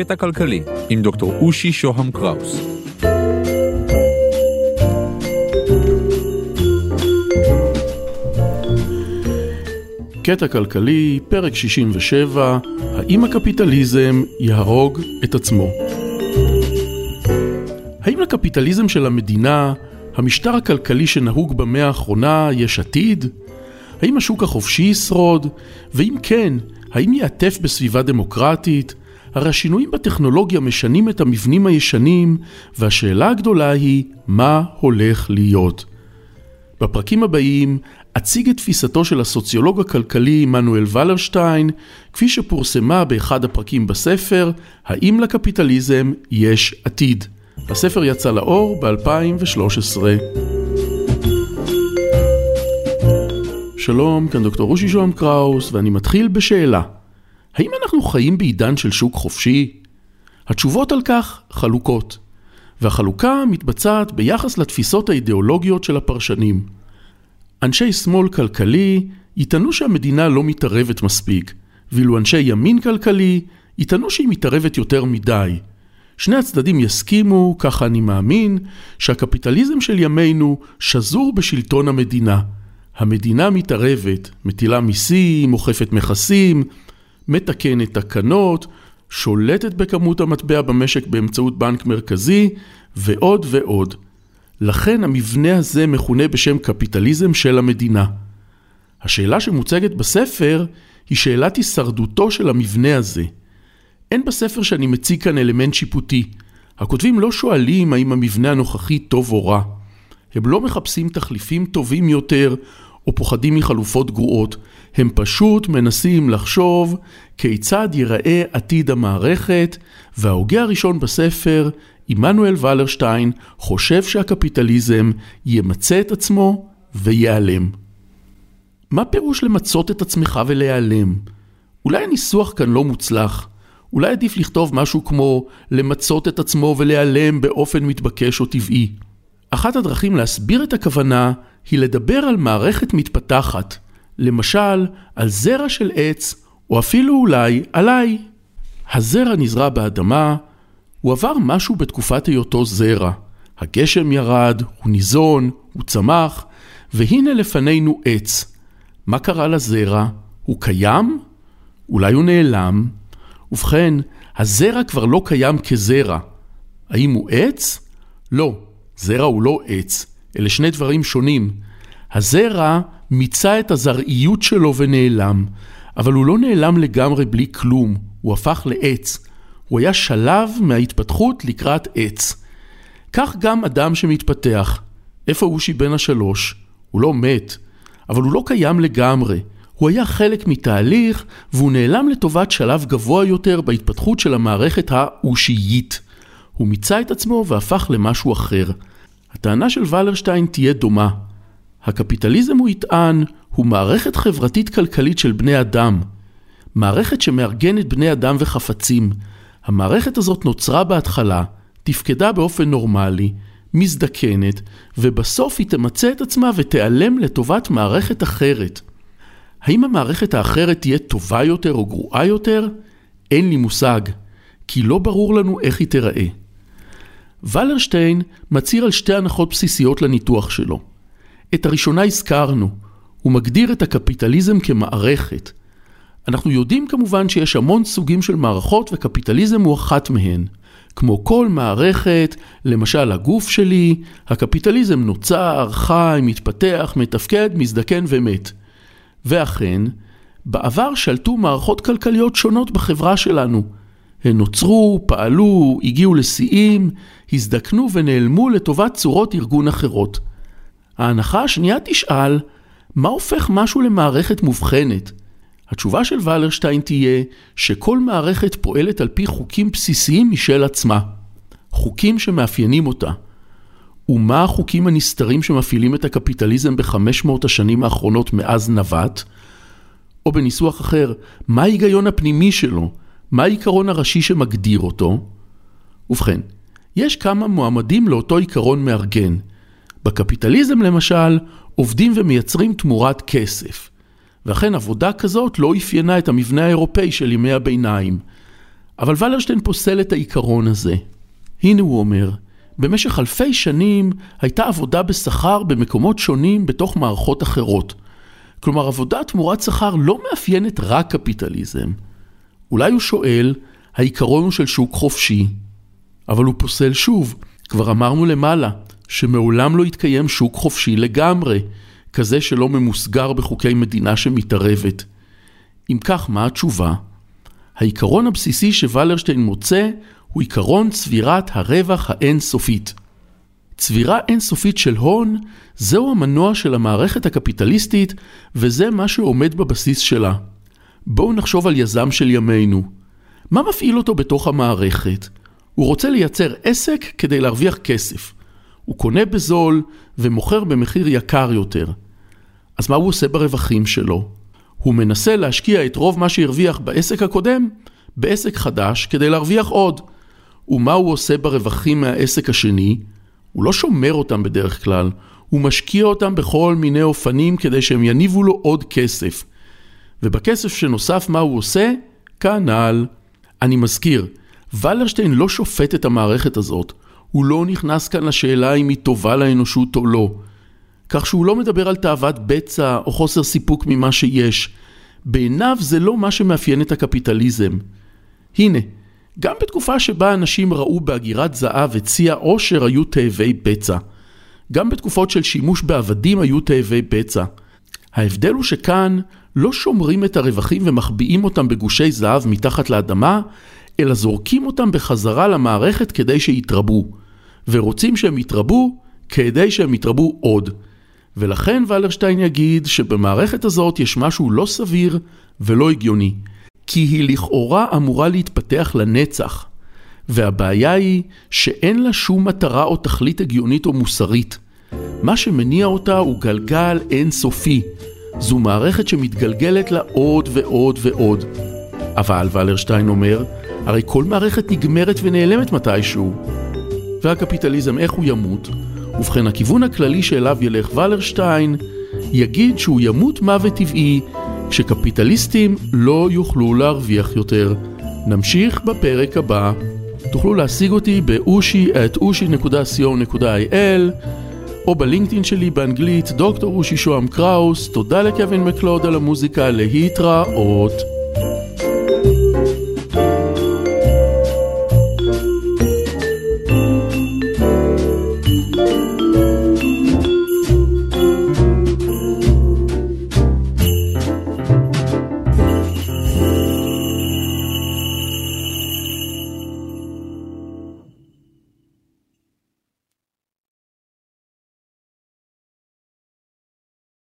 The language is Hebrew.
קטע כלכלי עם דוקטור אושי שוהם קראוס. קטע כלכלי, פרק 67, האם הקפיטליזם יהרוג את עצמו? האם לקפיטליזם של המדינה, המשטר הכלכלי שנהוג במאה האחרונה, יש עתיד? האם השוק החופשי ישרוד? ואם כן, האם יעטף בסביבה דמוקרטית? הרי השינויים בטכנולוגיה משנים את המבנים הישנים, והשאלה הגדולה היא, מה הולך להיות? בפרקים הבאים אציג את תפיסתו של הסוציולוג הכלכלי עמנואל ולרשטיין, כפי שפורסמה באחד הפרקים בספר, האם לקפיטליזם יש עתיד. הספר יצא לאור ב-2013. שלום, כאן דוקטור רושי שוהם קראוס, ואני מתחיל בשאלה. האם אנחנו חיים בעידן של שוק חופשי? התשובות על כך חלוקות, והחלוקה מתבצעת ביחס לתפיסות האידיאולוגיות של הפרשנים. אנשי שמאל כלכלי יטענו שהמדינה לא מתערבת מספיק, ואילו אנשי ימין כלכלי יטענו שהיא מתערבת יותר מדי. שני הצדדים יסכימו, ככה אני מאמין, שהקפיטליזם של ימינו שזור בשלטון המדינה. המדינה מתערבת, מטילה מיסים, אוכפת מכסים, מתקנת תקנות, שולטת בכמות המטבע במשק באמצעות בנק מרכזי, ועוד ועוד. לכן המבנה הזה מכונה בשם קפיטליזם של המדינה. השאלה שמוצגת בספר היא שאלת הישרדותו של המבנה הזה. אין בספר שאני מציג כאן אלמנט שיפוטי. הכותבים לא שואלים האם המבנה הנוכחי טוב או רע. הם לא מחפשים תחליפים טובים יותר או פוחדים מחלופות גרועות. הם פשוט מנסים לחשוב כיצד ייראה עתיד המערכת, וההוגה הראשון בספר, עמנואל ולרשטיין, חושב שהקפיטליזם ימצה את עצמו וייעלם. מה פירוש למצות את עצמך ולהיעלם? אולי הניסוח כאן לא מוצלח. אולי עדיף לכתוב משהו כמו למצות את עצמו ולהיעלם באופן מתבקש או טבעי. אחת הדרכים להסביר את הכוונה היא לדבר על מערכת מתפתחת, למשל על זרע של עץ, או אפילו אולי עליי. הזרע נזרע באדמה, הוא עבר משהו בתקופת היותו זרע. הגשם ירד, הוא ניזון, הוא צמח, והנה לפנינו עץ. מה קרה לזרע? הוא קיים? אולי הוא נעלם? ובכן, הזרע כבר לא קיים כזרע. האם הוא עץ? לא, זרע הוא לא עץ. אלה שני דברים שונים. הזרע מיצה את הזרעיות שלו ונעלם, אבל הוא לא נעלם לגמרי בלי כלום, הוא הפך לעץ. הוא היה שלב מההתפתחות לקראת עץ. כך גם אדם שמתפתח. איפה אושי בן השלוש? הוא לא מת, אבל הוא לא קיים לגמרי. הוא היה חלק מתהליך, והוא נעלם לטובת שלב גבוה יותר בהתפתחות של המערכת האושיית. הוא מיצה את עצמו והפך למשהו אחר. הטענה של ולרשטיין תהיה דומה. הקפיטליזם, הוא יטען, הוא מערכת חברתית-כלכלית של בני אדם. מערכת שמארגנת בני אדם וחפצים. המערכת הזאת נוצרה בהתחלה, תפקדה באופן נורמלי, מזדקנת, ובסוף היא תמצה את עצמה ותיעלם לטובת מערכת אחרת. האם המערכת האחרת תהיה טובה יותר או גרועה יותר? אין לי מושג, כי לא ברור לנו איך היא תיראה. ולרשטיין מצהיר על שתי הנחות בסיסיות לניתוח שלו. את הראשונה הזכרנו, הוא מגדיר את הקפיטליזם כמערכת. אנחנו יודעים כמובן שיש המון סוגים של מערכות וקפיטליזם הוא אחת מהן. כמו כל מערכת, למשל הגוף שלי, הקפיטליזם נוצר, חי, מתפתח, מתפקד, מזדקן ומת. ואכן, בעבר שלטו מערכות כלכליות שונות בחברה שלנו. הן נוצרו, פעלו, הגיעו לשיאים, הזדקנו ונעלמו לטובת צורות ארגון אחרות. ההנחה השנייה תשאל, מה הופך משהו למערכת מובחנת? התשובה של ולרשטיין תהיה שכל מערכת פועלת על פי חוקים בסיסיים משל עצמה. חוקים שמאפיינים אותה. ומה החוקים הנסתרים שמפעילים את הקפיטליזם בחמש מאות השנים האחרונות מאז נווט? או בניסוח אחר, מה ההיגיון הפנימי שלו? מה העיקרון הראשי שמגדיר אותו? ובכן, יש כמה מועמדים לאותו עיקרון מארגן. בקפיטליזם למשל, עובדים ומייצרים תמורת כסף. ואכן עבודה כזאת לא אפיינה את המבנה האירופאי של ימי הביניים. אבל ולרשטיין פוסל את העיקרון הזה. הנה הוא אומר, במשך אלפי שנים הייתה עבודה בשכר במקומות שונים בתוך מערכות אחרות. כלומר, עבודה תמורת שכר לא מאפיינת רק קפיטליזם. אולי הוא שואל, העיקרון הוא של שוק חופשי. אבל הוא פוסל שוב, כבר אמרנו למעלה, שמעולם לא התקיים שוק חופשי לגמרי, כזה שלא ממוסגר בחוקי מדינה שמתערבת. אם כך, מה התשובה? העיקרון הבסיסי שוולרשטיין מוצא הוא עיקרון צבירת הרווח האינסופית. צבירה אינסופית של הון, זהו המנוע של המערכת הקפיטליסטית, וזה מה שעומד בבסיס שלה. בואו נחשוב על יזם של ימינו. מה מפעיל אותו בתוך המערכת? הוא רוצה לייצר עסק כדי להרוויח כסף. הוא קונה בזול ומוכר במחיר יקר יותר. אז מה הוא עושה ברווחים שלו? הוא מנסה להשקיע את רוב מה שהרוויח בעסק הקודם בעסק חדש כדי להרוויח עוד. ומה הוא עושה ברווחים מהעסק השני? הוא לא שומר אותם בדרך כלל, הוא משקיע אותם בכל מיני אופנים כדי שהם יניבו לו עוד כסף. ובכסף שנוסף מה הוא עושה? כנ"ל. אני מזכיר, ולרשטיין לא שופט את המערכת הזאת, הוא לא נכנס כאן לשאלה אם היא טובה לאנושות או לא. כך שהוא לא מדבר על תאוות בצע או חוסר סיפוק ממה שיש. בעיניו זה לא מה שמאפיין את הקפיטליזם. הנה, גם בתקופה שבה אנשים ראו בהגירת זהב וציע עושר היו תאבי בצע. גם בתקופות של שימוש בעבדים היו תאבי בצע. ההבדל הוא שכאן לא שומרים את הרווחים ומחביאים אותם בגושי זהב מתחת לאדמה, אלא זורקים אותם בחזרה למערכת כדי שיתרבו. ורוצים שהם יתרבו כדי שהם יתרבו עוד. ולכן ולרשטיין יגיד שבמערכת הזאת יש משהו לא סביר ולא הגיוני. כי היא לכאורה אמורה להתפתח לנצח. והבעיה היא שאין לה שום מטרה או תכלית הגיונית או מוסרית. מה שמניע אותה הוא גלגל אינסופי. זו מערכת שמתגלגלת לה עוד ועוד ועוד. אבל, ולרשטיין אומר, הרי כל מערכת נגמרת ונעלמת מתישהו. והקפיטליזם, איך הוא ימות? ובכן, הכיוון הכללי שאליו ילך ולרשטיין, יגיד שהוא ימות מוות טבעי, כשקפיטליסטים לא יוכלו להרוויח יותר. נמשיך בפרק הבא. תוכלו להשיג אותי באושי את אושי.co.il או בלינקדאין שלי באנגלית דוקטור אושי שוהם קראוס, תודה לקווין מקלוד על המוזיקה, להתראות.